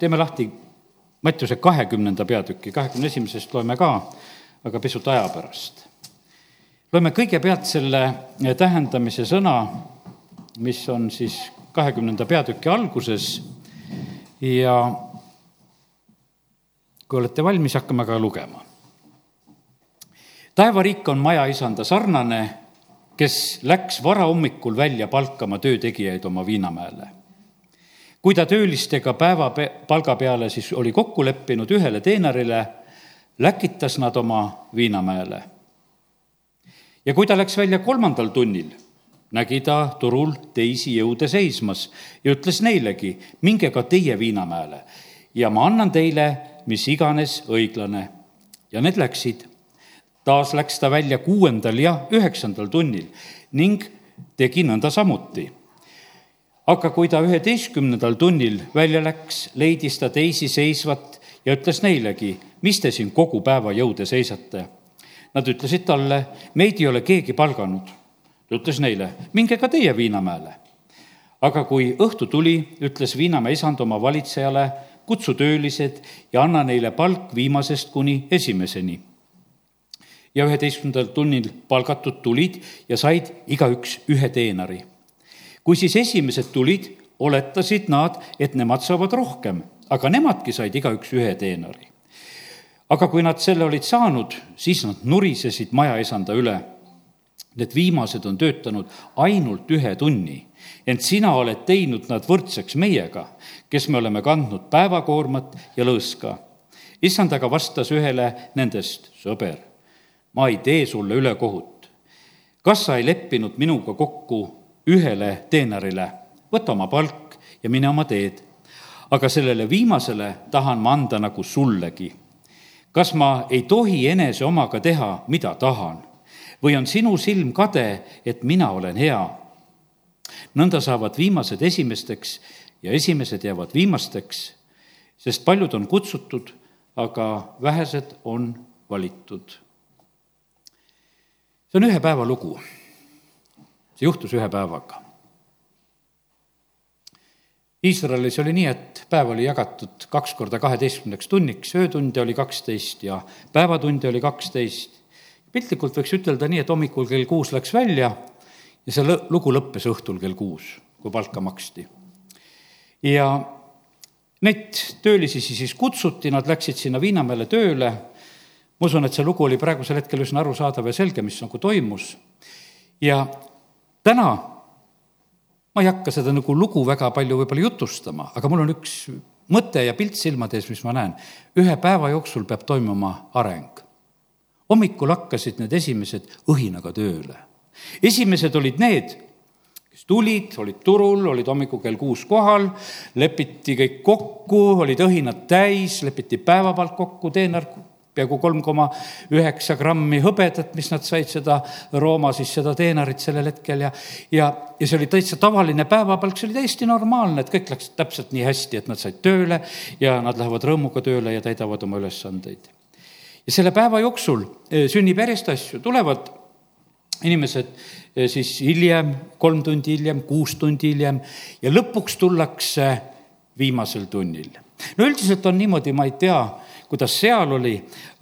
teeme lahti Mattiuse kahekümnenda peatüki, kahekümne esimesest loeme ka, aga pisut aja pärast. loeme kõigepealt selle tähendamise sõna, mis on siis kahekümnenda peatüki alguses ja kui olete valmis, hakkame ka lugema. taevariik on majaisanda sarnane, kes läks varahommikul välja palkama töötegijaid oma viinamäele. Kui ta töölistega päeva palga peale siis oli kokku leppinud ühele teenarile, läkitas nad oma viinamäele. ja kui ta läks välja kolmandal tunnil nägi ta turul teisi jõude seismas ja ütles neilegi, minge ka teie Viinamäele ja ma annan teile mis iganes õiglane. ja need läksid. taas läks ta välja kuuendal ja üheksandal tunnil ning tegi nõnda samuti. Aga kui ta üheteistkümnendal tunnil välja läks, leidis ta teisi seisvat ja ütles neilegi, mis te siin kogu päeva jõude seisate. Nad ütlesid talle, meid ei ole keegi palganud ta ütles neile, minge ka teie Viinamäele. aga kui õhtu tuli, ütles Viinamäe isand oma valitsejale, kutsu töölised ja anna neile palk viimasest kuni esimeseni. ja üheteistkümnendal tunnil palgatud tulid ja said igaüks ühe teenari. Kui siis esimesed tulid, oletasid nad, et nemad saavad rohkem, aga nemadki said igaüks ühe teenari. aga kui nad selle olid saanud, siis nad nurisesid majaisanda üle Need viimased on töötanud ainult ühe tunni, ent sina oled teinud nad võrdseks meiega, kes me oleme kandnud päevakoormat ja lõõska. issand aga vastas ühele nendest, sõber, ma ei tee sulle ülekohut. kas sa ei leppinud minuga kokku ühele teenarile, võta oma palk ja mine oma teed. aga sellele viimasele tahan ma anda nagu sullegi. kas ma ei tohi enese omaga teha, mida tahan? või on sinu silm kade, et mina olen hea? nõnda saavad viimased esimesteks ja esimesed jäävad viimasteks, sest paljud on kutsutud, aga vähesed on valitud. see on ühe päeva lugu. See juhtus ühe päevaga. Iisraelis oli nii, et päev oli jagatud kaks korda kaheteistkümneks tunniks, öötunde oli kaksteist ja päevatunde oli kaksteist piltlikult võiks ütelda nii, et hommikul kell kuus läks välja ja see lugu lõppes õhtul kell kuus, kui palka maksti. ja neid töölisi siis kutsuti, nad läksid sinna Viinamäele tööle, ma usun, et see lugu oli praegusel hetkel üsna arusaadav ja selge, mis nagu toimus, ja täna ma ei hakka seda nagu lugu väga palju võib-olla jutustama, aga mul on üks mõte ja pilt silmade ees, mis ma näen. ühe päeva jooksul peab toimuma areng hommikul hakkasid need esimesed õhinaga tööle. esimesed olid need, kes tulid, olid turul, olid hommikul kell kuus kohal, lepiti kõik kokku, olid õhinad täis, lepiti päevapalk kokku, teener peaaegu kolm koma üheksa grammi hõbedat, mis nad said seda Rooma siis seda teenarit sellel hetkel ja, ja, ja see oli täitsa tavaline päevapalk, see oli täiesti normaalne, et kõik läks täpselt nii hästi, et nad said tööle ja nad lähevad rõõmuga tööle ja täidavad oma ülesandeid ja selle päeva jooksul eh, sünnib järjest asju, tulevad inimesed eh, siis hiljem, kolm tundi hiljem, kuus tundi hiljem ja lõpuks tullakse viimasel tunnil. no üldiselt on niimoodi, ma ei tea, kuidas seal oli,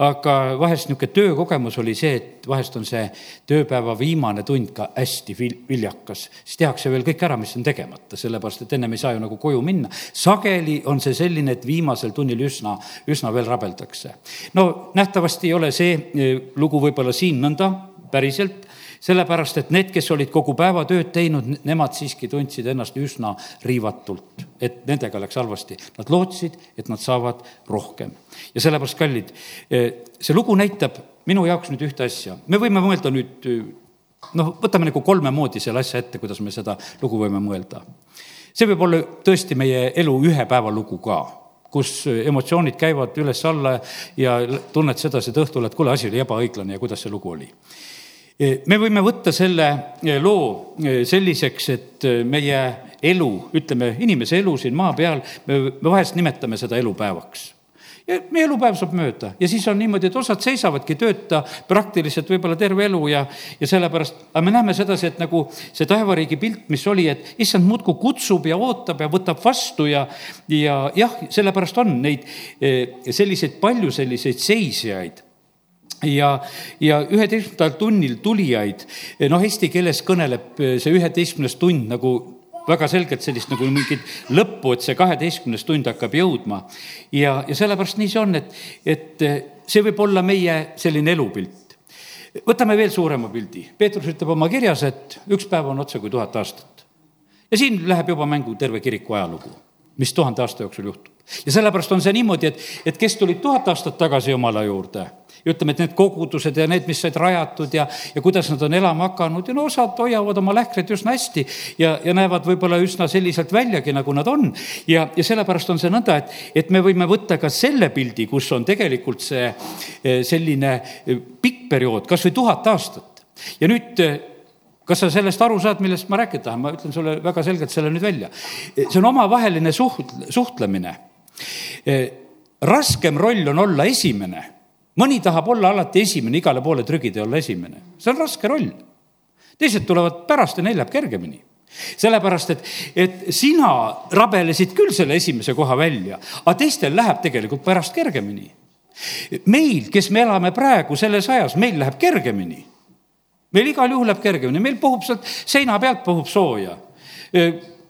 aga vahest niisugune töökogemus oli see, et vahest on see tööpäeva viimane tund ka hästi vil-, viljakas. siis tehakse veel kõik ära, mis on tegemata, sellepärast et ennem ei saa ju nagu koju minna. sageli on see selline, et viimasel tunnil üsna, üsna veel rabeldakse. no nähtavasti ei ole see eh, lugu võib-olla siin nõnda päriselt sellepärast et need, kes olid kogu päeva tööd teinud, nemad siiski tundsid ennast üsna riivatult, et nendega läks halvasti. Nad lootsid, et nad saavad rohkem. ja sellepärast, kallid, eh, see lugu näitab minu jaoks nüüd ühte asja. me võime mõelda nüüd noh, võtame nagu kolme moodi selle asja ette, kuidas me seda lugu võime mõelda. see võib olla tõesti meie elu ühe päeva lugu ka kus emotsioonid käivad üles-alla ja tunned sedasi, et õhtul, et kuule, asi oli ebaõiglane ja kuidas see lugu oli me võime võtta selle eh, loo eh, selliseks, et eh, meie elu, ütleme, inimese elu siin maa peal, me vahest nimetame seda elupäevaks. Ja meie elupäev saab mööda. Ja siis on niimoodi, et osad seisavadki tööta praktiliselt võib-olla terve elu ja, ja sellepärast, aga me näeme sedasi, et nagu see taevariigi pilt, mis oli, et issand muudkui kutsub ja ootab ja võtab vastu ja, ja jah, sellepärast on neid selliseid palju selliseid seisjaid ja, ja üheteistkümnendal tunnil tulijaid, noh, eesti keeles kõneleb see üheteistkümnes tund nagu väga selgelt sellist nagu mingit lõppu, et see kaheteistkümnes tund hakkab jõudma. ja, ja sellepärast nii see on, et, et see võib olla meie selline elupilt. võtame veel suurema pildi. Peetrus ütleb oma kirjas, et üks päev on otse kui tuhat aastat. ja siin läheb juba mängu terve kiriku ajalugu, mis tuhande aasta jooksul juhtub. Ja sellepärast on see niimoodi, et, et kes tulid tuhat aastat tagasi Jumala juurde ja ütleme, et need kogudused ja need, mis said rajatud ja, ja kuidas nad on elama hakanud ja no osad hoiavad oma lähkreid üsna hästi ja, ja näevad võib-olla üsna selliselt väljagi, nagu nad on. ja, ja sellepärast on see nõnda, et, et me võime võtta ka selle pildi, kus on tegelikult see eh, selline eh, pikk periood, kas või tuhat aastat. ja nüüd eh, kas sa sellest aru saad, millest ma rääkida tahan, ma ütlen sulle väga selgelt selle nüüd välja. see on omavaheline suht-, suhtlemine. Raskem roll on olla esimene mõni tahab olla alati esimene, igale poole trügida ja olla esimene. see on raske roll. teised tulevad pärast ja neil läheb kergemini sellepärast, et, et sina rabelesid küll selle esimese koha välja, aga teistel läheb tegelikult pärast kergemini. meil, kes me elame praegu selles ajas, meil läheb kergemini. meil igal juhul läheb kergemini, meil puhub sealt seina pealt puhub sooja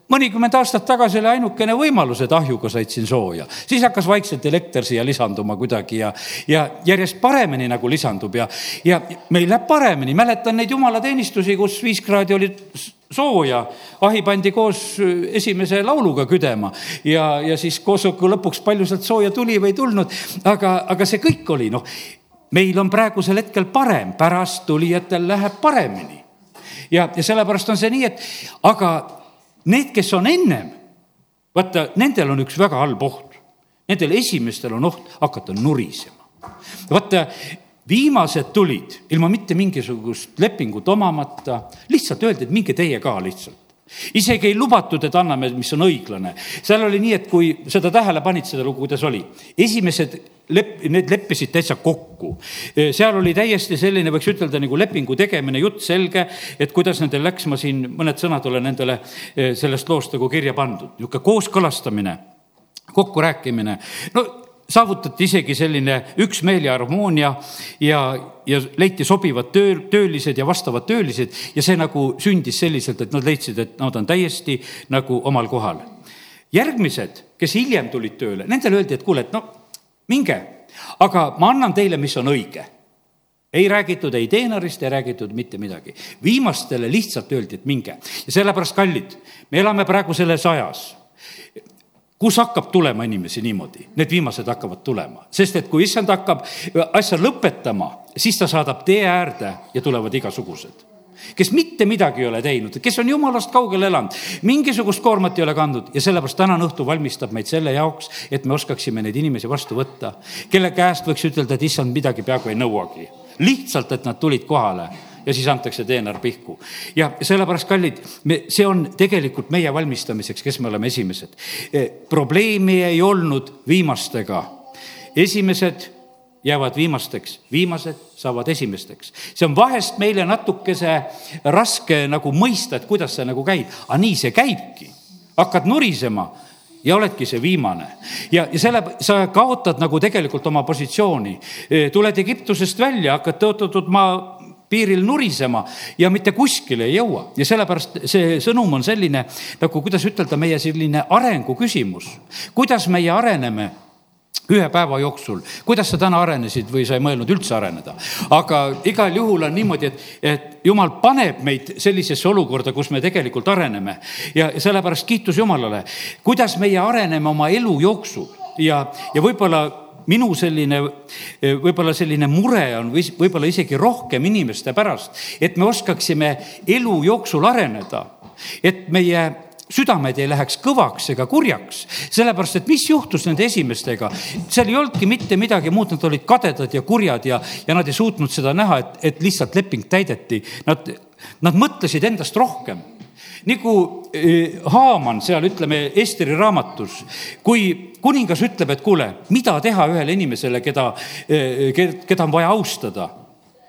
mõnikümmend aastat tagasi oli ainukene võimalus, et ahjuga said siin sooja. siis hakkas vaikselt elekter siia lisanduma kuidagi ja, ja järjest paremini nagu lisandub ja, ja meil läheb paremini. mäletan neid jumalateenistusi, kus viis kraadi oli sooja, ahi pandi koos esimese lauluga küdema ja, ja siis koosoleku lõpuks palju sealt sooja tuli või ei tulnud, aga, aga see kõik oli noh, meil on praegusel hetkel parem, pärast tulijatel läheb paremini. ja, ja sellepärast on see nii, et aga Need, kes on ennem, vaata, nendel on üks väga halb oht. Nendel esimestel on oht hakata nurisema. vaata, viimased tulid ilma mitte mingisugust lepingut omamata, lihtsalt öeldi, et minge teie ka lihtsalt isegi ei lubatud, et anname, mis on õiglane. seal oli nii, et kui seda tähele panid, seda lugu, kuidas oli, esimesed lep-, need leppisid täitsa kokku. seal oli täiesti selline, võiks ütelda, nagu lepingu tegemine, jutt selge, et kuidas nendel läks, ma siin mõned sõnad olen nendele sellest loost nagu kirja pandud, niisugune kooskõlastamine, kokkurääkimine. no saavutati isegi selline üksmeel ja harmoonia ja, ja leiti sobivad töö, töölised ja vastavad töölised ja see nagu sündis selliselt, et nad leidsid, et nad on täiesti nagu omal kohal. järgmised, kes hiljem tulid tööle, nendele öeldi, et kuule, et no minge, aga ma annan teile, mis on õige ei räägitud ei teenarist, ei räägitud mitte midagi. viimastele lihtsalt öeldi, et minge ja sellepärast, kallid, me elame praegu selles ajas kus hakkab tulema inimesi niimoodi, need viimased hakkavad tulema, sest et kui issand hakkab asja lõpetama, siis ta saadab tee äärde ja tulevad igasugused. Kes mitte midagi ei ole teinud, kes on jumalast kaugel elanud, mingisugust koormat ei ole kandnud ja sellepärast tänane õhtu valmistab meid selle jaoks, et me oskaksime neid inimesi vastu võtta, kelle käest võiks ütelda, et issand midagi peaaegu ei nõuagi. lihtsalt, et nad tulid kohale ja siis antakse teener pihku. ja sellepärast, kallid, me, see on tegelikult meie valmistamiseks, kes me oleme esimesed. Eh, probleemi ei olnud viimastega. esimesed jäävad viimasteks, viimased saavad esimesteks. see on vahest meile natukese raske nagu mõista, et kuidas see nagu käib, aga nii see käibki. hakkad nurisema ja oledki see viimane. ja, ja selle, sa kaotad nagu tegelikult oma positsiooni. Eh, tuled Egiptusest välja, hakkad tõotatud maa piiril nurisema ja mitte kuskile ei jõua. ja sellepärast see sõnum on selline nagu, kuidas ütelda, meie selline arengu küsimus. kuidas meie areneme ühe päeva jooksul, kuidas sa täna arenesid või sa ei mõelnud üldse areneda. aga igal juhul on niimoodi, et, et jumal paneb meid sellisesse olukorda, kus me tegelikult areneme ja sellepärast kiitus Jumalale. kuidas meie areneme oma elu jooksul ja, ja võib-olla minu selline, võib-olla selline mure on või võib-olla isegi rohkem inimeste pärast, et me oskaksime elu jooksul areneda, et meie südamed ei läheks kõvaks ega kurjaks, sellepärast et mis juhtus nende esimestega, seal ei olnudki mitte midagi muud, nad olid kadedad ja kurjad ja, ja nad ei suutnud seda näha, et, et lihtsalt leping täideti. Nad, nad mõtlesid endast rohkem nagu Haaman seal, ütleme, Esteri raamatus, kui kuningas ütleb, et kuule, mida teha ühele inimesele, keda, eh, keda on vaja austada.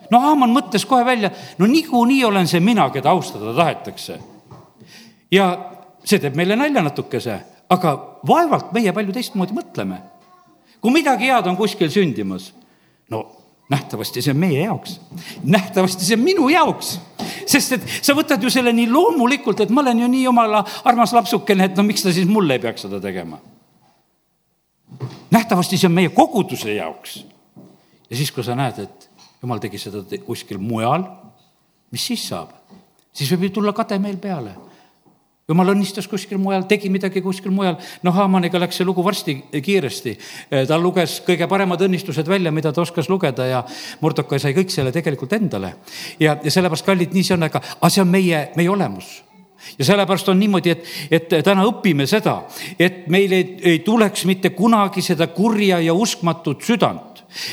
no Haaman mõtles kohe välja, no niikuinii olen see mina, keda austada tahetakse. ja see teeb meile nalja natukese, aga vaevalt meie palju teistmoodi mõtleme. kui midagi head on kuskil sündimas, no nähtavasti see on meie jaoks, nähtavasti see on minu jaoks sest et sa võtad ju selle nii loomulikult, et ma olen ju nii jumala armas lapsukene, et no miks ta siis mulle ei peaks seda tegema. nähtavasti see on meie koguduse jaoks. ja siis, kui sa näed, et jumal tegi seda kuskil mujal, mis siis saab? siis võib ju tulla kade meil peale jumal õnnistas kuskil mujal, tegi midagi kuskil mujal. noh, Haamaniga läks see lugu varsti kiiresti. ta luges kõige paremad õnnistused välja, mida ta oskas lugeda ja Murdokai sai kõik selle tegelikult endale. ja, ja sellepärast, kallid, nii see on, aga, aga see on meie, meie olemus ja sellepärast on niimoodi, et, et täna õpime seda, et meil ei, ei tuleks mitte kunagi seda kurja ja uskmatut südant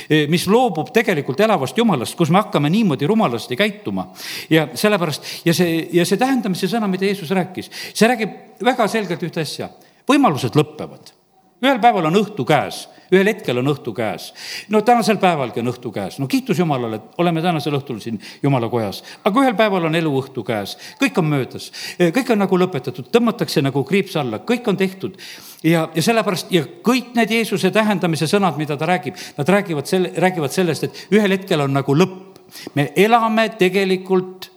Eh, mis loobub tegelikult elavast jumalast, kus me hakkame niimoodi rumalasti käituma. ja sellepärast ja see, ja see tähendamise sõna, mida Jeesus rääkis, see räägib väga selgelt ühte asja. võimalused lõpevad ühel päeval on õhtu käes, ühel hetkel on õhtu käes. no tänasel päevalgi on õhtu käes, no kiitus Jumalale, et oleme tänasel õhtul siin Jumala kojas. aga ühel päeval on elu õhtu käes, kõik on möödas, kõik on nagu lõpetatud, tõmmatakse nagu kriips alla, kõik on tehtud. ja, ja sellepärast ja kõik need Jeesuse tähendamise sõnad, mida ta räägib, nad räägivad selle, räägivad sellest, et ühel hetkel on nagu lõpp. me elame tegelikult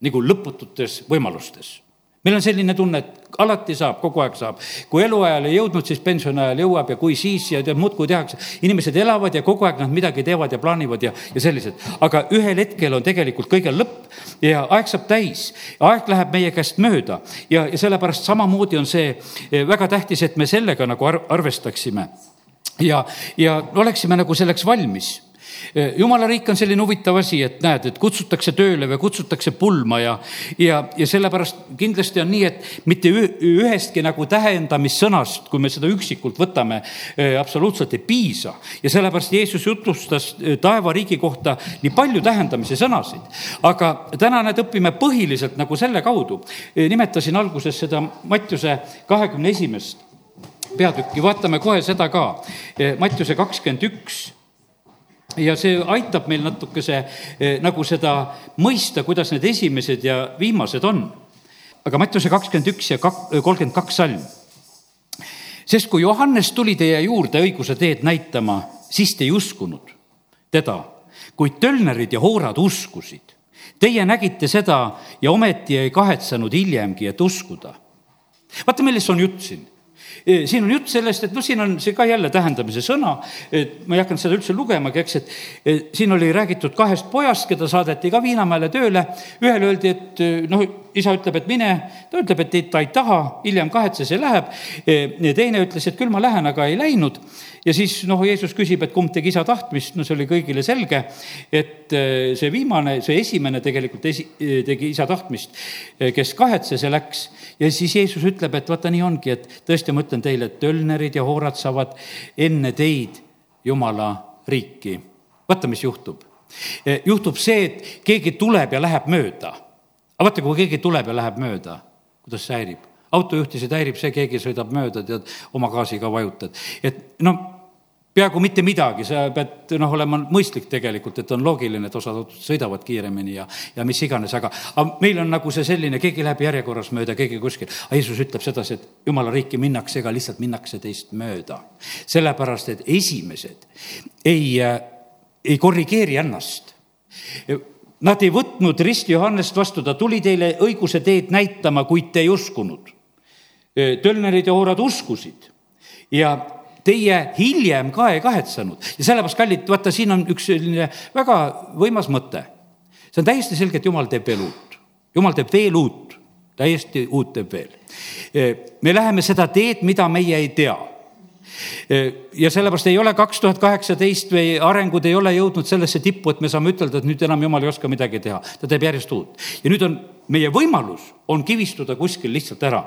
nagu lõpututes võimalustes meil on selline tunne, et alati saab, kogu aeg saab. kui eluajal ei jõudnud, siis pensioniajal jõuab ja kui siis ja tead, muudkui tehakse. inimesed elavad ja kogu aeg nad midagi teevad ja plaanivad ja, ja sellised. aga ühel hetkel on tegelikult kõigel lõpp ja aeg saab täis. aeg läheb meie käest mööda ja, ja sellepärast samamoodi on see eh, väga tähtis, et me sellega nagu arvestaksime ja, ja oleksime nagu selleks valmis jumala riik on selline huvitav asi, et näed, et kutsutakse tööle või kutsutakse pulma ja, ja, ja sellepärast kindlasti on nii, et mitte ühestki nagu tähendamissõnast, kui me seda üksikult võtame, absoluutselt ei piisa. ja sellepärast Jeesus jutlustas taevariigi kohta nii palju tähendamise sõnasid. aga täna need õpime põhiliselt nagu selle kaudu. nimetasin alguses seda Mattiuse kahekümne esimest peatükki, vaatame kohe seda ka. Mattiuse kakskümmend üks ja see aitab meil natukese eh, nagu seda mõista, kuidas need esimesed ja viimased on. aga Mattiuse kakskümmend üks ja kak-, kolmkümmend kaks salm. sest kui Johannes tuli teie juurde õiguse teed näitama, siis te ei uskunud teda, kuid tölnerid ja hoorad uskusid. Teie nägite seda ja ometi ei kahetsenud hiljemgi, et uskuda. vaata, millest on jutt siin siin on jutt sellest, et noh, siin on see ka jälle tähendamise sõna, et ma ei hakanud seda üldse lugemagi, eks, et siin oli räägitud kahest pojast, keda saadeti ka Viinamäele tööle. ühele öeldi, et noh, isa ütleb, et mine, ta ütleb, et ta ei taha, hiljem kahetses ja läheb. teine ütles, et küll ma lähen, aga ei läinud ja siis noh, Jeesus küsib, et kumb tegi isa tahtmist, no see oli kõigile selge, et äh, see viimane, see esimene tegelikult esi-, tegi isa tahtmist, kes kahetses ja läks. ja siis Jeesus ütleb, et vaata, nii ongi, et tõesti, ma ütlen teile, et tölnerid ja hoorad saavad enne teid Jumala riiki. vaata, mis juhtub. Juhtub see, et keegi tuleb ja läheb mööda. Aga vaata, kui keegi tuleb ja läheb mööda, kuidas see häirib autojuhtisid häirib see, keegi sõidab mööda, tead, oma gaasiga vajutad. et no peaaegu mitte midagi, sa pead noh, olema mõistlik tegelikult, et on loogiline, et osad autod sõidavad kiiremini ja, ja mis iganes, aga, aga meil on nagu see selline, keegi läheb järjekorras mööda, keegi kuskil. Jeesus ütleb sedasi, et jumala riiki minnakse, ega lihtsalt minnakse teist mööda. sellepärast, et esimesed ei, äh, ei korrigeeri ennast. Nad ei võtnud risti Johannest vastu, ta tuli teile õiguse teed näitama, kuid te ei uskunud. tölnerid ja hoorad uskusid ja teie hiljem ka ei kahetsenud. ja sellepärast, kallid, vaata, siin on üks selline väga võimas mõte. see on täiesti selge, et jumal teeb veel uut. jumal teeb veel uut, täiesti uut teeb veel. me läheme seda teed, mida meie ei tea ja sellepärast ei ole kaks tuhat kaheksateist või arengud ei ole jõudnud sellesse tippu, et me saame ütelda, et nüüd enam jumal ei oska midagi teha. ta teeb järjest uut ja nüüd on meie võimalus on kivistuda kuskil lihtsalt ära.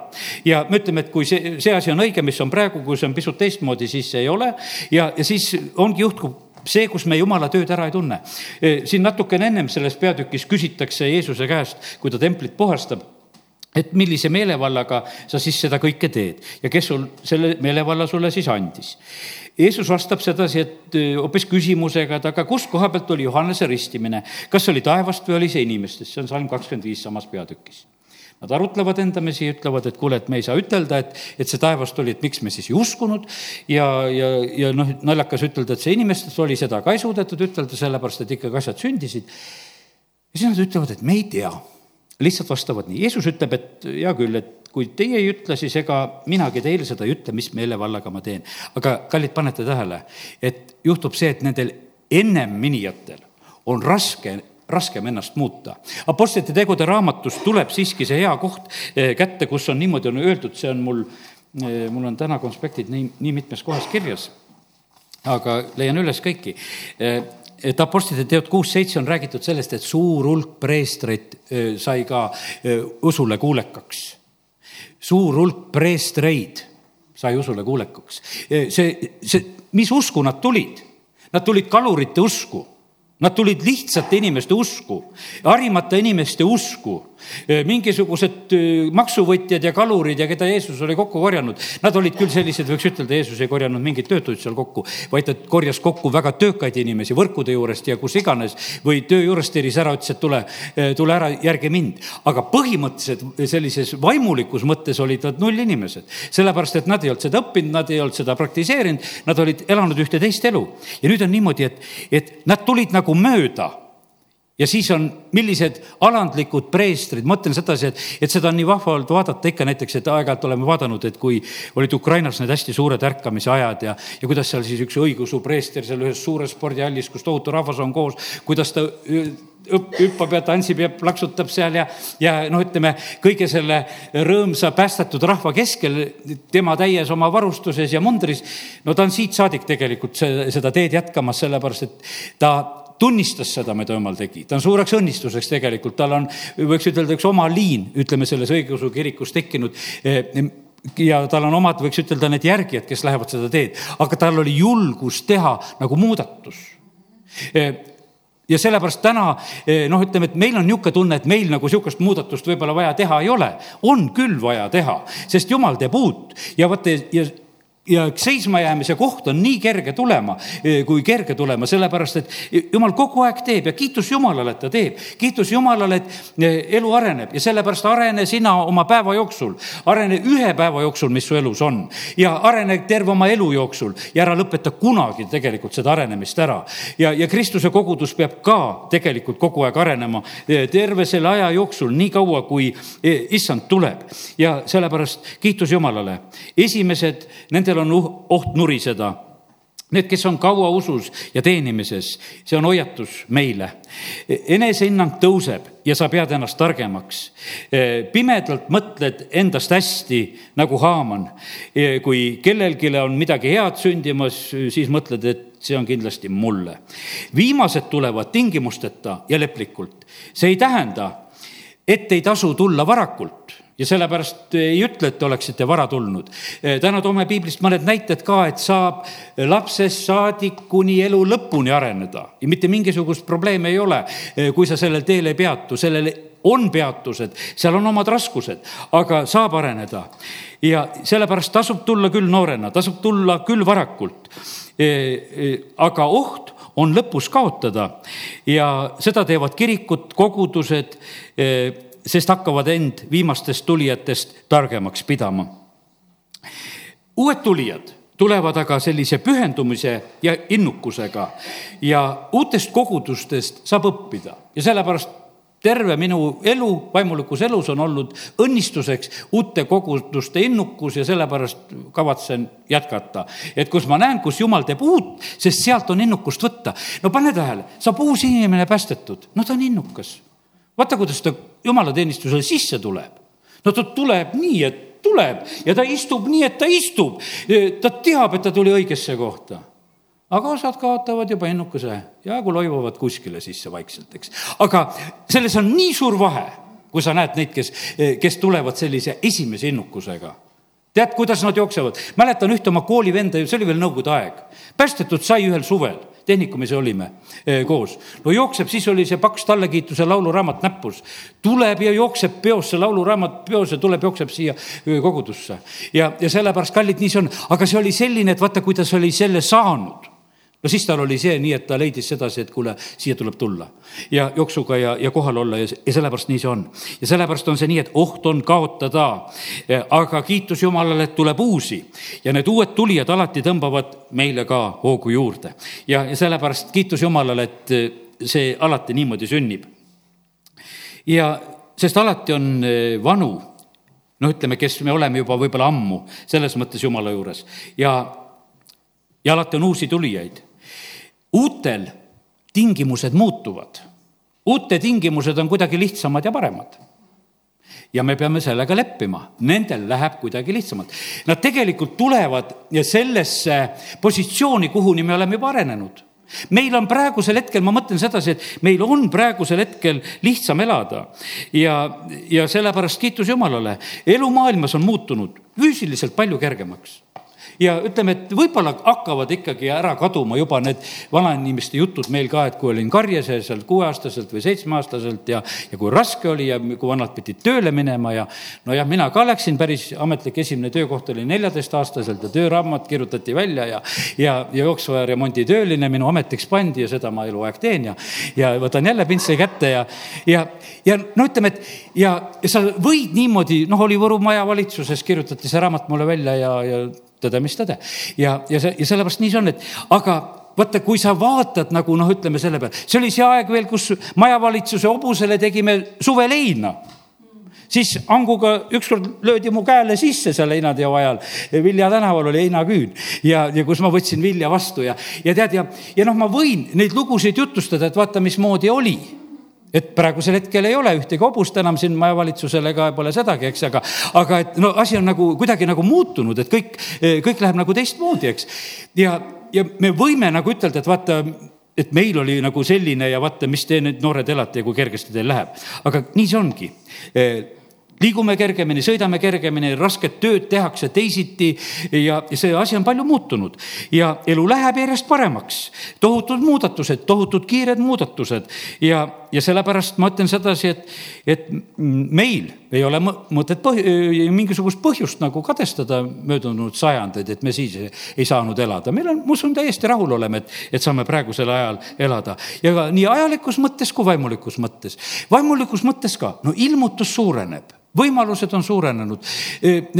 ja me ütleme, et kui see, see asi on õige, mis on praegu, kui see on pisut teistmoodi, siis ei ole. ja, ja siis ongi juhtub see, kus me jumala tööd ära ei tunne. siin natukene ennem selles peatükis küsitakse Jeesuse käest, kui ta templit puhastab et millise meelevallaga sa siis seda kõike teed ja kes sul selle meelevalla sulle siis andis. Jeesus vastab sedasi, et hoopis küsimusega, et aga kus koha pealt oli Johannese ristimine, kas see oli taevast või oli see inimestest, see on salm kakskümmend viis samas peatükis. Nad arutlevad endamisi ja ütlevad, et kuule, et me ei saa ütelda, et, et see taevast oli, et miks me siis ei uskunud. ja, ja, ja noh, naljakas ütelda, et see inimestest oli, seda ka ei suudetud ütelda, sellepärast et ikkagi asjad sündisid. ja siis nad ütlevad, et me ei tea lihtsalt vastavad nii. Jeesus ütleb, et hea küll, et kui teie ei ütle, siis ega minagi teile seda ei ütle, mis meelevallaga ma teen. aga kallid, panete tähele, et juhtub see, et nendel ennem minijatel on raske raskem ennast muuta. Apostlite tegude raamatus tuleb siiski see hea koht eh, kätte, kus on niimoodi on öeldud, see on mul, eh, mul on täna konspektid nii, nii mitmes kohas kirjas, aga leian üles kõiki eh, et Apostlite teod kuus-seitse on räägitud sellest, et suur hulk preestreid sai ka usule kuulekaks. suur hulk preestreid sai usule kuulekaks. see, see, mis usku nad tulid? Nad tulid kalurite usku Nad tulid lihtsate inimeste usku, harimata inimeste usku mingisugused maksuvõtjad ja kalurid ja keda Jeesus oli kokku korjanud, nad olid küll sellised, võiks ütelda, Jeesus ei korjanud mingeid töötuid seal kokku, vaid ta korjas kokku väga töökaid inimesi võrkude juurest ja kus iganes või töö juurest tiris ära, ütles, et tule, tule ära, järgi mind. aga põhimõtteliselt sellises vaimulikus mõttes olid nad nullinimesed, sellepärast et nad ei olnud seda õppinud, nad ei olnud seda praktiseerinud, nad olid elanud ühte teist elu. ja nüüd on niimoodi, et, et nad tulid nagu mööda ja siis on, millised alandlikud preestrid, mõtlen sedasi, et, et seda on nii vahva olnud vaadata ikka näiteks, et aeg-ajalt oleme vaadanud, et kui olid Ukrainas need hästi suured ärkamise ajad ja, ja kuidas seal siis üks õigeusu preester seal ühes suures spordihallis, kus tohutu rahvas on koos, kuidas ta hüppab ja tantsib ja plaksutab seal ja, ja noh, ütleme kõige selle rõõmsa päästetud rahva keskel, tema täies oma varustuses ja mundris. no ta on siit saadik tegelikult seda teed jätkamas, sellepärast et ta tunnistas seda, mida jumal tegi, ta on suureks õnnistuseks tegelikult, tal on, võiks ütelda, üks oma liin, ütleme selles õigeusu kirikus tekkinud eh, ja tal on omad, võiks ütelda, need järgijad, kes lähevad seda teed, aga tal oli julgus teha nagu muudatus. Eh, ja sellepärast täna eh, noh, ütleme, et meil on niisugune tunne, et meil nagu niisugust muudatust võib-olla vaja teha ei ole. on küll vaja teha, sest jumal teeb uut. Ja vaata ja ja seismajäämise koht on nii kerge tulema, eh, kui kerge tulema, sellepärast et jumal kogu aeg teeb ja kiitus Jumalale, et ta teeb. kiitus Jumalale, et eh, elu areneb ja sellepärast arene sina oma päeva jooksul, arene ühe päeva jooksul, mis su elus on ja arene terve oma elu jooksul ja ära lõpeta kunagi tegelikult seda arenemist ära. ja, ja Kristuse kogudus peab ka tegelikult kogu aeg arenema eh, terve selle aja jooksul, nii kaua, kui issand tuleb ja sellepärast kiitus Jumalale. esimesed, nendel on oht nuriseda. Need, kes on kaua usus ja teenimises, see on hoiatus meile. enesehinnang tõuseb ja sa pead ennast targemaks. pimedalt mõtled endast hästi nagu Haaman. kui kellelgi on midagi head sündimas, siis mõtled, et see on kindlasti mulle. viimased tulevad tingimusteta ja leplikult. see ei tähenda, et ei tasu tulla varakult ja sellepärast ei ütle, et te oleksite vara tulnud. täna toome piiblist mõned näited ka, et saab lapsest saadik kuni elu lõpuni areneda ja mitte mingisugust probleemi ei ole, kui sa sellel teel ei peatu, sellel on peatused, seal on omad raskused, aga saab areneda. ja sellepärast tasub tulla küll noorena, tasub tulla küll varakult. aga oht on lõpus kaotada ja seda teevad kirikud, kogudused sest hakkavad end viimastest tulijatest targemaks pidama. uued tulijad tulevad aga sellise pühendumise ja innukusega ja uutest kogudustest saab õppida ja sellepärast terve minu elu, vaimulikus elus on olnud õnnistuseks uute koguduste innukus ja sellepärast kavatsen jätkata. et kus ma näen, kus jumal teeb uut, sest sealt on innukust võtta. no pane tähele, saab uus inimene päästetud, no ta on innukas vaata, kuidas ta jumalateenistusele sisse tuleb. no ta tuleb nii, et tuleb ja ta istub nii, et ta istub. ta teab, et ta tuli õigesse kohta. aga osad kaotavad juba ennukese ja kui loivuvad kuskile sisse vaikselt, eks. aga selles on nii suur vahe, kui sa näed neid, kes, kes tulevad sellise esimese innukusega tead, kuidas nad jooksevad? mäletan ühte oma koolivenda, see oli veel nõukogude aeg. päästetud sai ühel suvel tehnikumis olime eh, koos. no jookseb, siis oli see paks tallakiituse lauluraamat näppus. tuleb ja jookseb peos, see lauluraamat peos ja tuleb, jookseb siia eh, kogudusse. ja, ja sellepärast, kallid, nii see on, aga see oli selline, et vaata, kui ta oli selle saanud no siis tal oli see nii, et ta leidis sedasi, et kuule, siia tuleb tulla ja jooksuga ja, ja kohal olla ja, ja sellepärast nii see on. ja sellepärast on see nii, et oht on kaotada. aga kiitus Jumalale, et tuleb uusi ja need uued tulijad alati tõmbavad meile ka hoogu juurde. ja, ja sellepärast kiitus Jumalale, et see alati niimoodi sünnib. ja sest alati on eh, vanu, noh, ütleme, kes me oleme juba võib-olla ammu selles mõttes Jumala juures ja, ja alati on uusi tulijaid uutel tingimused muutuvad. uute tingimused on kuidagi lihtsamad ja paremad ja me peame sellega leppima, nendel läheb kuidagi lihtsamalt. Nad tegelikult tulevad sellesse positsiooni, kuhuni me oleme juba arenenud. meil on praegusel hetkel, ma mõtlen sedasi, et meil on praegusel hetkel lihtsam elada ja, ja sellepärast kiitus Jumalale, elu maailmas on muutunud füüsiliselt palju kergemaks ja ütleme, et võib-olla hakkavad ikkagi ära kaduma juba need vanainimeste jutud meil ka, et kui olin karje sees seal kuueaastaselt või seitsmeaastaselt ja, ja kui raske oli ja kui vanad pidid tööle minema ja nojah, mina ka läksin, päris ametlik esimene töökoht oli neljateistaastaselt ja tööraamat kirjutati välja ja, ja, ja jooksva remondi tööline minu ametiks pandi ja seda ma eluaeg teen ja, ja võtan jälle pintsli kätte ja, ja, ja no ütleme, et ja, sa võid niimoodi, noh, oli Võru maja valitsuses, kirjutati see raamat mulle välja ja, ja tõde, mis tõde. ja, ja see, ja sellepärast nii see on, et aga vaata, kui sa vaatad nagu noh, ütleme selle peale, see oli see aeg veel, kus majavalitsuse hobusele tegime suveleina siis hanguga ükskord löödi mu käele sisse seal heinateo ajal. Vilja tänaval oli heinaküün ja, ja kus ma võtsin vilja vastu ja, ja tead ja, ja noh, ma võin neid lugusid jutustada, et vaata, mismoodi oli et praegusel hetkel ei ole ühtegi hobust enam siin majavalitsusel ega pole sedagi, eks, aga, aga et no asi on nagu kuidagi nagu muutunud, et kõik, kõik läheb nagu teistmoodi, eks. ja, ja me võime nagu ütelda, et vaata, et meil oli nagu selline ja vaata, mis te nüüd noored elate ja kui kergesti teil läheb. aga nii see ongi liigume kergemini, sõidame kergemini, rasket tööd tehakse teisiti ja see asi on palju muutunud ja elu läheb järjest paremaks. tohutud muudatused, tohutud kiired muudatused ja, ja sellepärast ma ütlen sedasi, et, et meil ei ole mõtet põh-, mingisugust põhjust nagu kadestada möödunud sajandeid, et me siis ei saanud elada. meil on, ma usun, täiesti rahul oleme, et, et saame praegusel ajal elada ja ka nii ajalikus mõttes kui vaimulikus mõttes. vaimulikus mõttes ka, no ilmutus suureneb võimalused on suurenenud.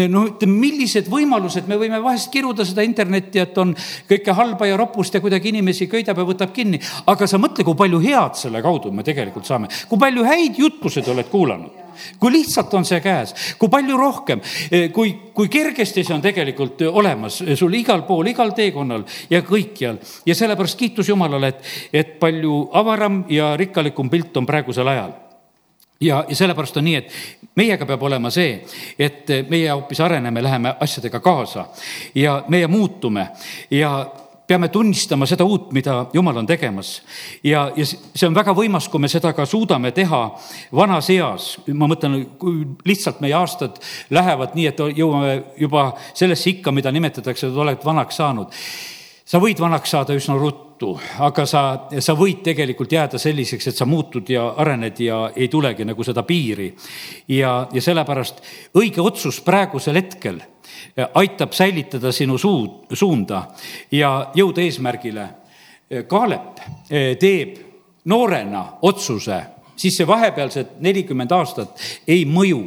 no ütleme, millised võimalused, me võime vahest kiruda seda internetti, et on kõike halba ja ropust ja kuidagi inimesi köidab ja võtab kinni. aga sa mõtle, kui palju head selle kaudu me tegelikult saame, kui palju häid juttusid oled kuulanud kui lihtsalt on see käes, kui palju rohkem, kui, kui kergesti see on tegelikult olemas sul igal pool, igal teekonnal ja kõikjal. ja sellepärast kiitus Jumalale, et, et palju avaram ja rikkalikum pilt on praegusel ajal ja, ja sellepärast on nii, et meiega peab olema see, et meie hoopis areneme, läheme asjadega kaasa ja meie muutume ja peame tunnistama seda uut, mida Jumal on tegemas. ja, ja see on väga võimas, kui me seda ka suudame teha vanas eas. ma mõtlen, kui lihtsalt meie aastad lähevad nii, et jõuame juba sellesse ikka, mida nimetatakse, et oled vanaks saanud. Sa võid vanaks saada üsna ruttu aga sa, sa võid tegelikult jääda selliseks, et sa muutud ja arened ja ei tulegi nagu seda piiri. ja, ja sellepärast õige otsus praegusel hetkel aitab säilitada sinu suu, suunda ja jõuda eesmärgile. Kaalep eh, teeb noorena otsuse, siis see vahepealsed nelikümmend aastat ei mõju.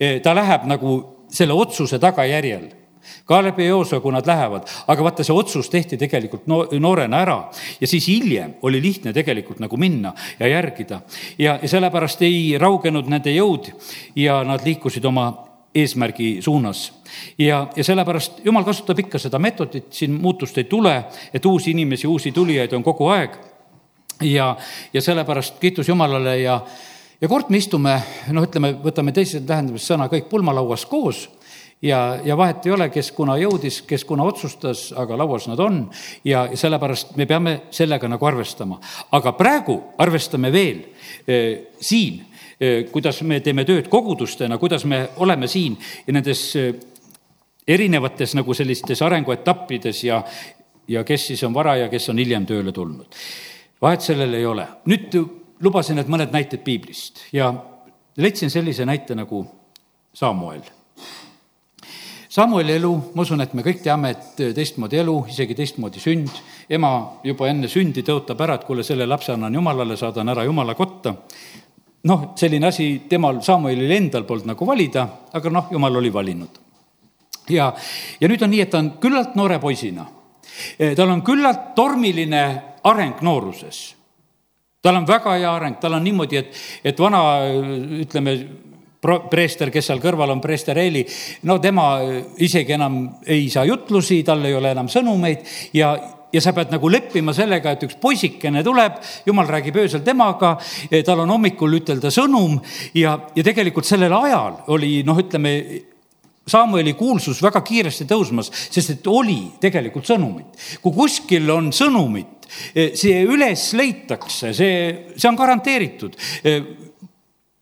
Eh, ta läheb nagu selle otsuse tagajärjel Kaalep ja Joosua, kui nad lähevad, aga vaata, see otsus tehti tegelikult no, noorena ära ja siis hiljem oli lihtne tegelikult nagu minna ja järgida. ja, ja sellepärast ei raugenud nende jõud ja nad liikusid oma eesmärgi suunas. ja, ja sellepärast jumal kasutab ikka seda meetodit, siin muutust ei tule, et uusi inimesi, uusi tulijaid on kogu aeg. ja, ja sellepärast kiitus Jumalale ja, ja kord me istume, noh, ütleme, võtame teises tähendamises sõna kõik pulmalauas koos ja, ja vahet ei ole, kes kuna jõudis, kes kuna otsustas, aga lauas nad on ja sellepärast me peame sellega nagu arvestama. aga praegu arvestame veel eh, siin eh,, kuidas me teeme tööd kogudustena, kuidas me oleme siin ja nendes eh, erinevates nagu sellistes arenguetappides ja, ja kes siis on vara ja kes on hiljem tööle tulnud. vahet sellel ei ole. nüüd lubasin, et mõned näited piiblist ja leidsin sellise näite nagu Samuel. Samueli elu, ma usun, et me kõik teame, et teistmoodi elu, isegi teistmoodi sünd, ema juba enne sündi tõotab ära, et kuule, selle lapse annan jumalale, saadan ära jumala kotta. noh, selline asi temal, Samuelil endal polnud nagu valida, aga noh, jumal oli valinud. ja, ja nüüd on nii, et ta on küllalt noore poisina. tal on küllalt tormiline areng nooruses tal on väga hea areng, tal on niimoodi, et, et vana, ütleme, preester, kes seal kõrval on, preester Eeli, no tema isegi enam ei saa jutlusi, tal ei ole enam sõnumeid ja, ja sa pead nagu leppima sellega, et üks poisikene tuleb, jumal räägib öösel temaga, tal on hommikul ütelda sõnum ja, ja tegelikult sellel ajal oli noh, ütleme, Samueli kuulsus väga kiiresti tõusmas, sest et oli tegelikult sõnumit. kui kuskil on sõnumit, see üles leitakse, see, see on garanteeritud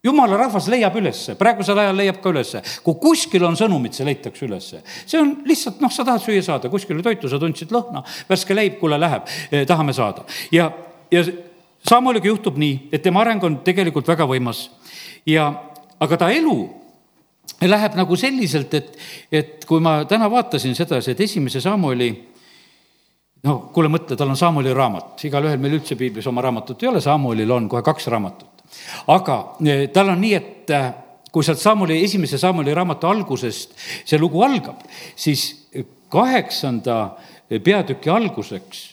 jumala rahvas leiab ülesse, praegusel ajal leiab ka ülesse. kui kuskil on sõnumid, see leitakse ülesse. see on lihtsalt, noh, sa tahad süüa saada, kuskil oli toitu, sa tundsid lõhna, värske leib, kuule, läheb, eh, tahame saada. ja, ja Samueliga juhtub nii, et tema areng on tegelikult väga võimas ja, aga ta elu läheb nagu selliselt, et, et kui ma täna vaatasin sedasi, et esimese Samueli no kuule, mõtle, tal on Samueli raamat, igalühel meil üldse piiblis oma raamatut ei ole, Samuelil on kohe kaks raamatut aga eh, tal on nii, et eh, kui sealt Saamuli, esimese Saamuli raamatu algusest see lugu algab, siis kaheksanda peatüki alguseks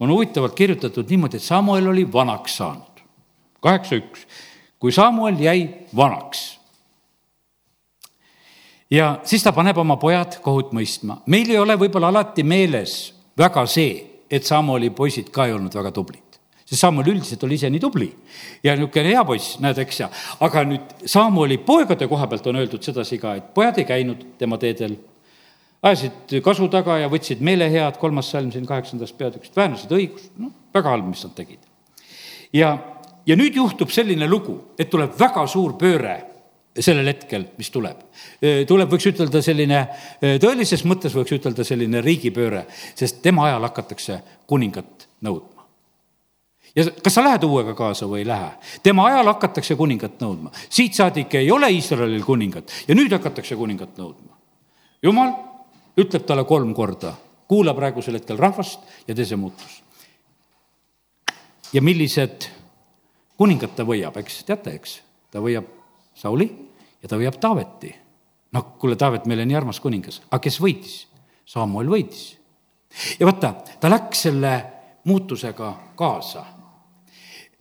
on huvitavalt kirjutatud niimoodi, et Samuel oli vanaks saanud. kaheksa üks, kui Samuel jäi vanaks. ja siis ta paneb oma pojad kohut mõistma. meil ei ole võib-olla alati meeles väga see, et Samueli poisid ka ei olnud väga tublid sest Samuel üldiselt oli ise nii tubli ja niisugune hea poiss, näed, eks ja. aga nüüd Samueli poegade koha pealt on öeldud sedasi ka, et pojad ei käinud tema teedel, ajasid kasu taga ja võtsid meelehead, kolmas salm siin kaheksandast peatükist, väänasid õigust, noh, väga halb, mis nad tegid. ja, ja nüüd juhtub selline lugu, et tuleb väga suur pööre sellel hetkel, mis tuleb. tuleb, võiks ütelda selline, tõelises mõttes võiks ütelda selline riigipööre, sest tema ajal hakatakse kuningat nõudma ja kas sa lähed uuega kaasa või ei lähe? tema ajal hakatakse kuningat nõudma. siit saadik ei ole Iisraelil kuningat ja nüüd hakatakse kuningat nõudma. jumal ütleb talle kolm korda, kuula praegusel hetkel rahvast ja tee see muutus. ja millised kuningad ta võiab, eks, teate, eks? ta võiab Sauli ja ta võiab Taaveti. noh, kuule, Taavet meile nii armas kuningas, aga kes võitis? Samuel võitis. ja vaata, ta läks selle muutusega kaasa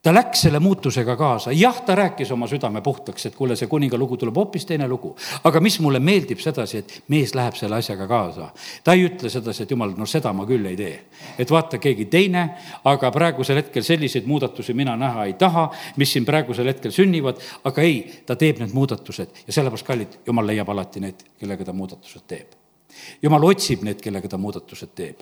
ta läks selle muutusega kaasa, jah, ta rääkis oma südame puhtaks, et kuule, see kuninga lugu tuleb hoopis teine lugu. aga mis mulle meeldib sedasi, et mees läheb selle asjaga kaasa. ta ei ütle sedasi, et jumal, no seda ma küll ei tee. et vaata, keegi teine, aga praegusel hetkel selliseid muudatusi mina näha ei taha, mis siin praegusel hetkel sünnivad, aga ei, ta teeb need muudatused ja sellepärast, kallid, jumal leiab alati need, kellega ta muudatused teeb jumal otsib need, kellega ta muudatused teeb.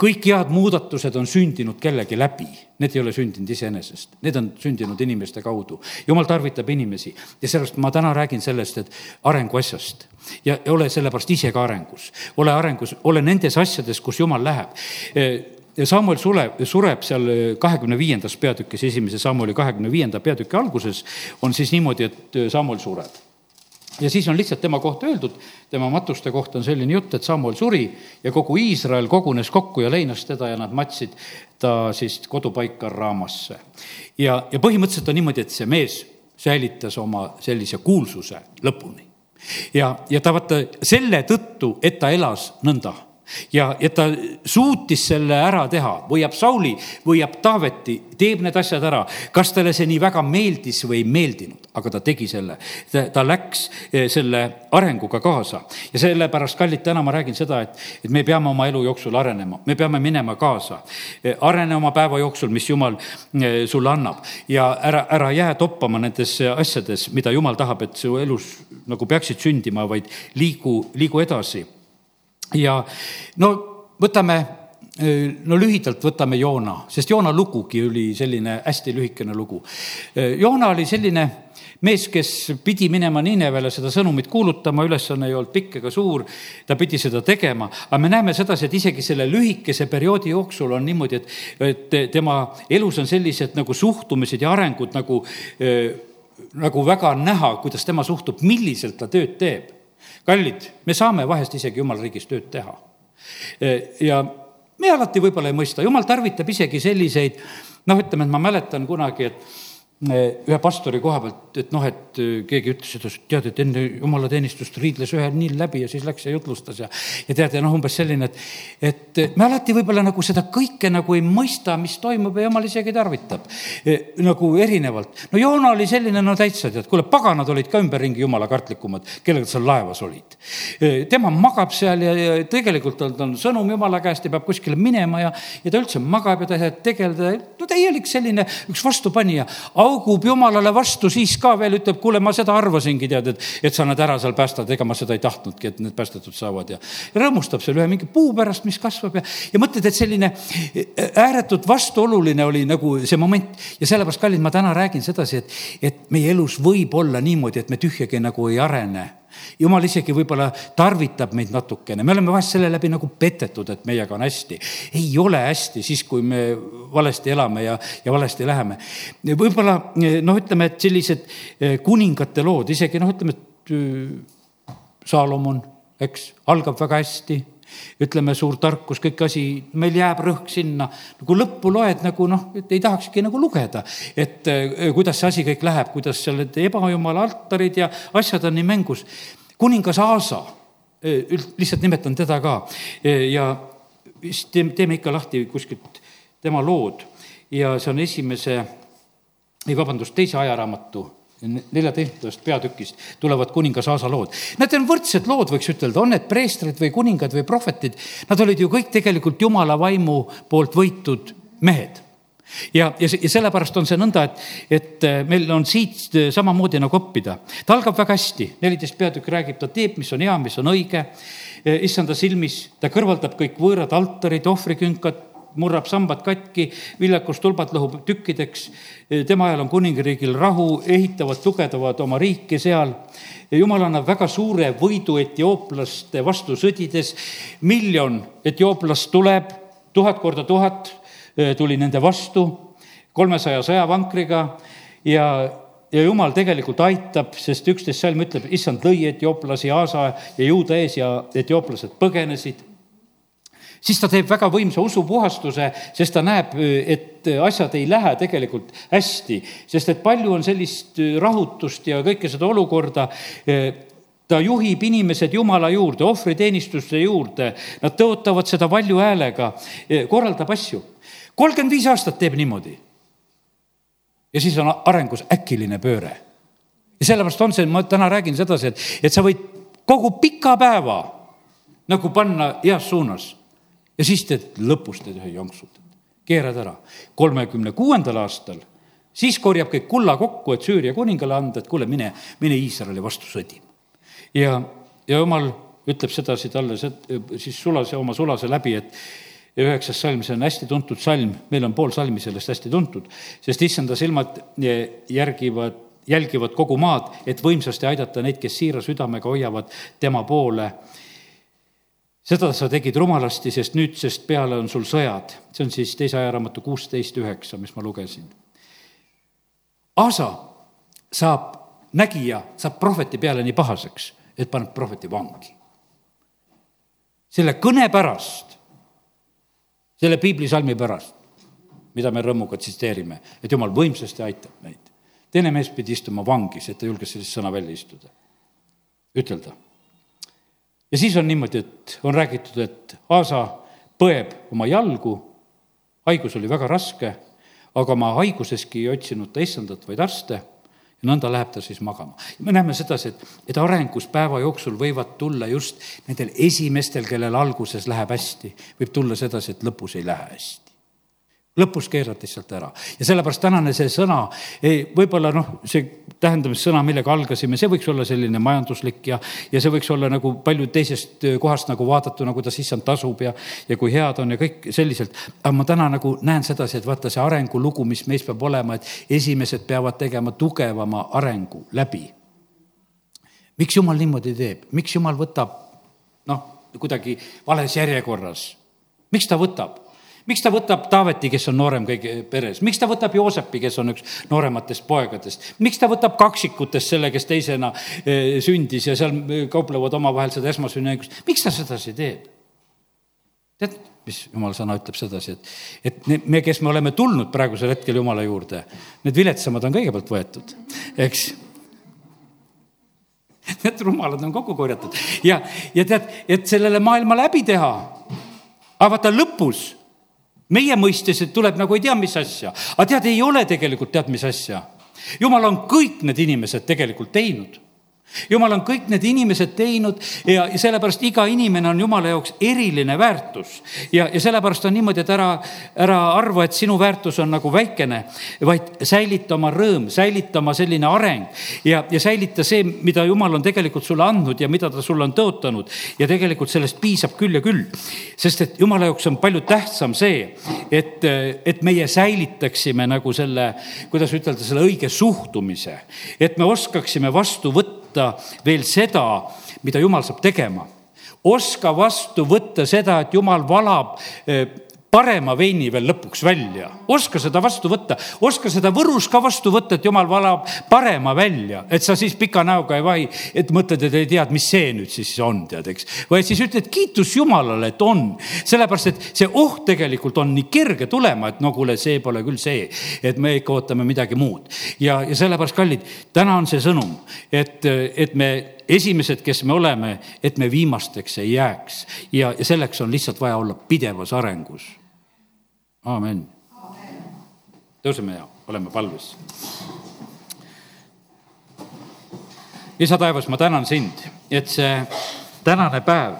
kõik head muudatused on sündinud kellegi läbi, need ei ole sündinud iseenesest, need on sündinud inimeste kaudu. jumal tarvitab inimesi. Ja sellepärast ma täna räägin sellest, et arenguasjast ja ole sellepärast ise ka arengus, ole arengus, ole nendes asjades, kus jumal läheb. Ja Samuel sule, sureb seal kahekümne viiendas peatükis, esimese Samueli kahekümne viienda peatüki alguses. On siis niimoodi, et Samuel sureb ja siis on lihtsalt tema kohta öeldud, tema matuste kohta on selline jutt, et Samuel suri ja kogu Iisrael kogunes kokku ja leinas teda ja nad matsid ta siis kodupaika Raamasse. ja, ja põhimõtteliselt on niimoodi, et see mees säilitas oma sellise kuulsuse lõpuni. ja, ja ta vaata selle tõttu, et ta elas nõnda ja, ja ta suutis selle ära teha, võiab Sauli, võiab Taaveti, teeb need asjad ära. kas talle see nii väga meeldis või ei meeldinud, aga ta tegi selle. ta läks eh, selle arenguga kaasa ja sellepärast, kallid, täna ma räägin seda, et, et me peame oma elu jooksul arenema, me peame minema kaasa. Eh, arene oma päeva jooksul, mis Jumal eh, sulle annab ja ära, ära jää toppama nendes asjades, mida Jumal tahab, et su elus nagu peaksid sündima, vaid liigu, liigu edasi ja no võtame, no lühidalt võtame Joona, sest Joona lugugi oli selline hästi lühikene lugu. Joona oli selline mees, kes pidi minema Niinevele seda sõnumit kuulutama, ülesanne ei olnud pikk ega suur, ta pidi seda tegema, aga me näeme sedasi, et isegi selle lühikese perioodi jooksul on niimoodi, et, et tema elus on sellised nagu suhtumised ja arengud nagu äh, nagu väga näha, kuidas tema suhtub, milliselt ta tööd teeb. Kallid, me saame vahest isegi jumala riigis tööd teha. ja me alati võib-olla ei mõista, jumal tarvitab isegi selliseid, noh, ütleme, et ma mäletan kunagi, et ühe pastori koha pealt, et noh, et äh, keegi ütles, et tead, et enne jumalateenistust riidles ühe niil läbi ja siis läks ja jutlustas ja, ja tead, ja noh, umbes selline, et, et me alati võib-olla nagu seda kõike nagu ei mõista, mis toimub ja jumal isegi tarvitab e, nagu erinevalt. no Joona oli selline, no täitsa tead, kuule, paganad olid ka ümberringi jumala kartlikumad, kellega seal laevas olid e,. tema magab seal ja, ja tegelikult on tal sõnum jumala käest ja peab kuskile minema ja, ja ta üldse magab ja ta tahab tegeleda, no täielik selline üks vastupanija haugub jumalale vastu siis ka veel, ütleb, kuule, ma seda arvasingi, tead, et, et sa nad ära seal päästad, ega ma seda ei tahtnudki, et need päästetud saavad. Ja rõõmustab seal ühe mingi puu pärast, mis kasvab ja, ja mõtled, et selline ääretult vastuoluline oli nagu see moment. Ja sellepärast, kallid, ma täna räägin sedasi, et, et meie elus võib olla niimoodi, et me tühjagi nagu ei arene jumal isegi võib-olla tarvitab meid natukene, me oleme vahest selle läbi nagu petetud, et meiega on hästi. ei ole hästi siis, kui me valesti elame ja, ja valesti läheme. võib-olla noh, ütleme, et sellised eh, kuningate lood, isegi noh, ütleme, et eh, Saalomon, eks, algab väga hästi ütleme, suur tarkus, kõik asi, meil jääb rõhk sinna. nagu lõppu loed nagu noh, et ei tahakski nagu lugeda, et eh, kuidas see asi kõik läheb, kuidas seal need ebajumala altarid ja asjad on nii mängus. kuningas Aasa, eh, lihtsalt nimetan teda ka eh, ja vist teeme ikka lahti kuskilt tema lood ja see on esimese, ei vabandust, teise ajaraamatu neljateistkümnendast peatükist tulevad kuningas Aasa lood. Nad on võrdsed lood, võiks ütelda, on need preestrid või kuningad või prohvetid, nad olid ju kõik tegelikult jumala vaimu poolt võitud mehed ja, ja, ja sellepärast on see nõnda, et, et äh, meil on siit äh, samamoodi nagu õppida. ta algab väga hästi, neliteist peatükk räägib, ta teeb, mis on hea, mis on õige. Äh, issanda silmis, ta kõrvaldab kõik võõrad altarid, ohvrikünkad, murrab sambad katki, viljakustulbad lõhub tükkideks. tema ajal on kuningriigil rahu, ehitavad, tugevdavad oma riiki seal. jumal annab väga suure võidu etiooplaste vastu sõdides. miljon etiooplast tuleb, tuhat korda tuhat eh, tuli nende vastu, kolmesaja sõjavankriga ja ja jumal tegelikult aitab, sest üksteist salm ütleb, issand lõi etiooplasi Aasa ja juuda ees ja etiooplased põgenesid siis ta teeb väga võimsa usupuhastuse, sest ta näeb, et asjad ei lähe tegelikult hästi, sest et palju on sellist rahutust ja kõike seda olukorda ta juhib inimesed Jumala juurde, ohvriteenistuste juurde, nad tõotavad seda valju häälega, korraldab asju. kolmkümmend viis aastat teeb niimoodi. ja siis on arengus äkiline pööre. ja sellepärast on see, ma täna räägin sedasi, et, et sa võid kogu pika päeva nagu panna heas suunas ja siis teed lõpus teed ühe jonksu, keerad ära. kolmekümne kuuendal aastal, siis korjab kõik kulla kokku, et Süüria kuningale anda, et kuule, mine, mine Iisraeli vastu sõdima. ja, ja jumal ütleb sedasi talle, siis sulase, oma sulase läbi, et üheksas salm, see on hästi tuntud salm, meil on pool salmi sellest hästi tuntud, sest issanda silmad järgivad, jälgivad kogu maad, et võimsasti aidata neid, kes siira südamega hoiavad tema poole seda sa tegid rumalasti, sest nüüdsest peale on sul sõjad. see on siis teise ajaraamatu kuusteist üheksa, mis ma lugesin. Asa saab, nägija saab prohveti peale nii pahaseks, et paneb prohveti vangi. selle kõne pärast, selle piiblisalmi pärast, mida me rõõmuga tsiteerime, et jumal võimsasti aitab meid. teine mees pidi istuma vangis, et ta julges sellist sõna välja istuda, ütelda ja siis on niimoodi, et on räägitud, et Aasa põeb oma jalgu, haigus oli väga raske, aga oma haiguseski ei otsinud ta issandat, vaid arste ja nõnda läheb ta siis magama. me näeme sedasi, et, et arengus päeva jooksul võivad tulla just nendel esimestel, kellel alguses läheb hästi, võib tulla sedasi, et lõpus ei lähe hästi. Lõpus keerad lihtsalt ära ja sellepärast tänane see sõna, võib-olla noh, see tähendamissõna, millega algasime, see võiks olla selline majanduslik ja, ja see võiks olla nagu palju teisest kohast nagu vaadatuna, kuidas issand tasub ja, ja kui head on ja kõik selliselt. aga ma täna nagu näen sedasi, et vaata see arengulugu, mis meis peab olema, et esimesed peavad tegema tugevama arengu läbi. miks jumal niimoodi teeb, miks jumal võtab noh, kuidagi vales järjekorras, miks ta võtab? Miks ta võtab Taaveti, kes on noorem kõigi peres, miks ta võtab Joosepi, kes on üks noorematest poegadest, miks ta võtab kaksikutest selle, kes teisena eh, sündis ja seal eh, kauplevad omavahel seda esmasünniõigust, miks ta sedasi teeb? tead, mis jumala sõna ütleb sedasi, et, et me, kes me oleme tulnud praegusel hetkel jumala juurde, need viletsamad on kõigepealt võetud, eks Need rumalad on kokku korjatud ja, ja tead, et sellele maailma läbi teha. aga vaata lõpus meie mõistes, et tuleb nagu ei tea, mis asja, aga tead, ei ole tegelikult tead, mis asja. jumal on kõik need inimesed tegelikult teinud jumal on kõik need inimesed teinud ja, ja sellepärast iga inimene on jumala jaoks eriline väärtus. ja, ja sellepärast on niimoodi, et ära, ära arva, et sinu väärtus on nagu väikene, vaid säilita oma rõõm, säilita oma selline areng ja, ja säilita see, mida jumal on tegelikult sulle andnud ja mida ta sulle on tõotanud. ja tegelikult sellest piisab küll ja küll. sest et jumala jaoks on palju tähtsam see, et, et meie säilitaksime nagu selle, kuidas ütelda, selle õige suhtumise. et me oskaksime vastu võtta võtta veel seda, mida jumal saab tegema. oska vastu võtta seda, et jumal valab eh, parema veini veel lõpuks välja. oska seda vastu võtta, oska seda Võrus ka vastu võtta, et jumal valab parema välja, et sa siis pika näoga ei vahi, et mõtled, et ei tea, et mis see nüüd siis on, tead, eks. vaid siis ütled kiitus Jumalale, et on, sellepärast et see oht tegelikult on nii kerge tulema, et no kuule, see pole küll see, et me ikka ootame midagi muud. ja, ja sellepärast, kallid, täna on see sõnum, et, et me esimesed, kes me oleme, et me viimasteks ei jääks ja, ja selleks on lihtsalt vaja olla pidevas arengus aamen. tõuseme ja oleme palves. isa taevas, ma tänan sind, et see tänane päev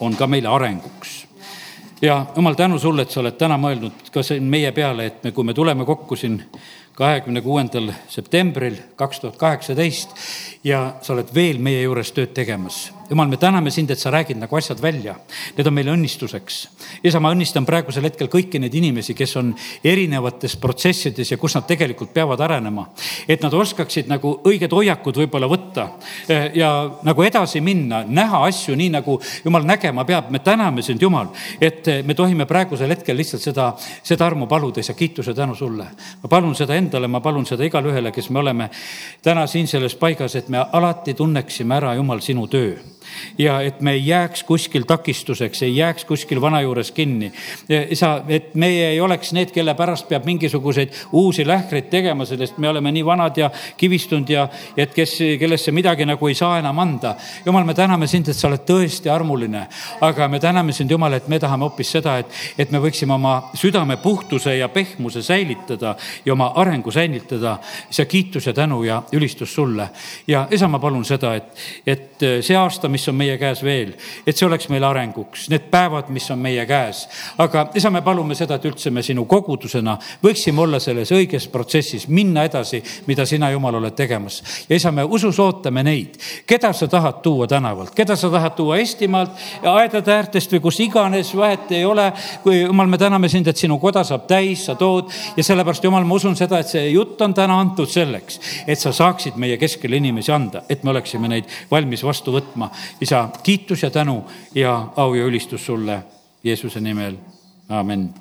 on ka meile arenguks ja jumal, tänu sulle, et sa oled täna mõelnud ka siin meie peale, et me, kui me tuleme kokku siin kahekümne kuuendal septembril kaks tuhat kaheksateist ja sa oled veel meie juures tööd tegemas jumal, me täname sind, et sa räägid nagu asjad välja. Need on meile õnnistuseks. isa, ma õnnistan praegusel hetkel kõiki neid inimesi, kes on erinevates protsessides ja kus nad tegelikult peavad arenema. et nad oskaksid nagu õiged hoiakud võib-olla võtta eh, ja nagu edasi minna, näha asju nii, nagu jumal nägema peab. me täname sind, Jumal, et eh, me tohime praegusel hetkel lihtsalt seda, seda armu paludes ja kiituse tänu sulle. ma palun seda endale, ma palun seda igale ühele, kes me oleme täna siin selles paigas, et me alati tunneksime ära, Jumal, sinu töö ja et me ei jääks kuskil takistuseks, ei jääks kuskil vana juures kinni. isa, et meie ei oleks need, kelle pärast peab mingisuguseid uusi lähkreid tegema, sest me oleme nii vanad ja kivistunud ja et kes, kellesse midagi nagu ei saa enam anda. jumal, me täname sind, et sa oled tõesti armuline, aga me täname sind, Jumal, et me tahame hoopis seda, et, et me võiksime oma südame puhtuse ja pehmuse säilitada ja oma arengu säilitada. see kiitus ja tänu ja ülistus sulle. ja isa, ma palun seda, et, et see aasta, mis mis on meie käes veel, et see oleks meil arenguks, need päevad, mis on meie käes. aga isa, me palume seda, et üldse me sinu kogudusena võiksime olla selles õiges protsessis, minna edasi, mida sina, Jumal, oled tegemas. ja isa, me usus ootame neid, keda sa tahad tuua tänavalt, keda sa tahad tuua Eestimaalt, aedade äärtest või kus iganes, vahet ei ole. kui Jumal, me täname sind, et sinu koda saab täis, sa tood ja sellepärast, Jumal, ma usun seda, et see jutt on täna antud selleks, et sa saaksid meie keskele inimesi anda, et me oleksime neid valmis vastu võtma isa, kiitus ja tänu ja au ja ülistus sulle Jeesuse nimel, amin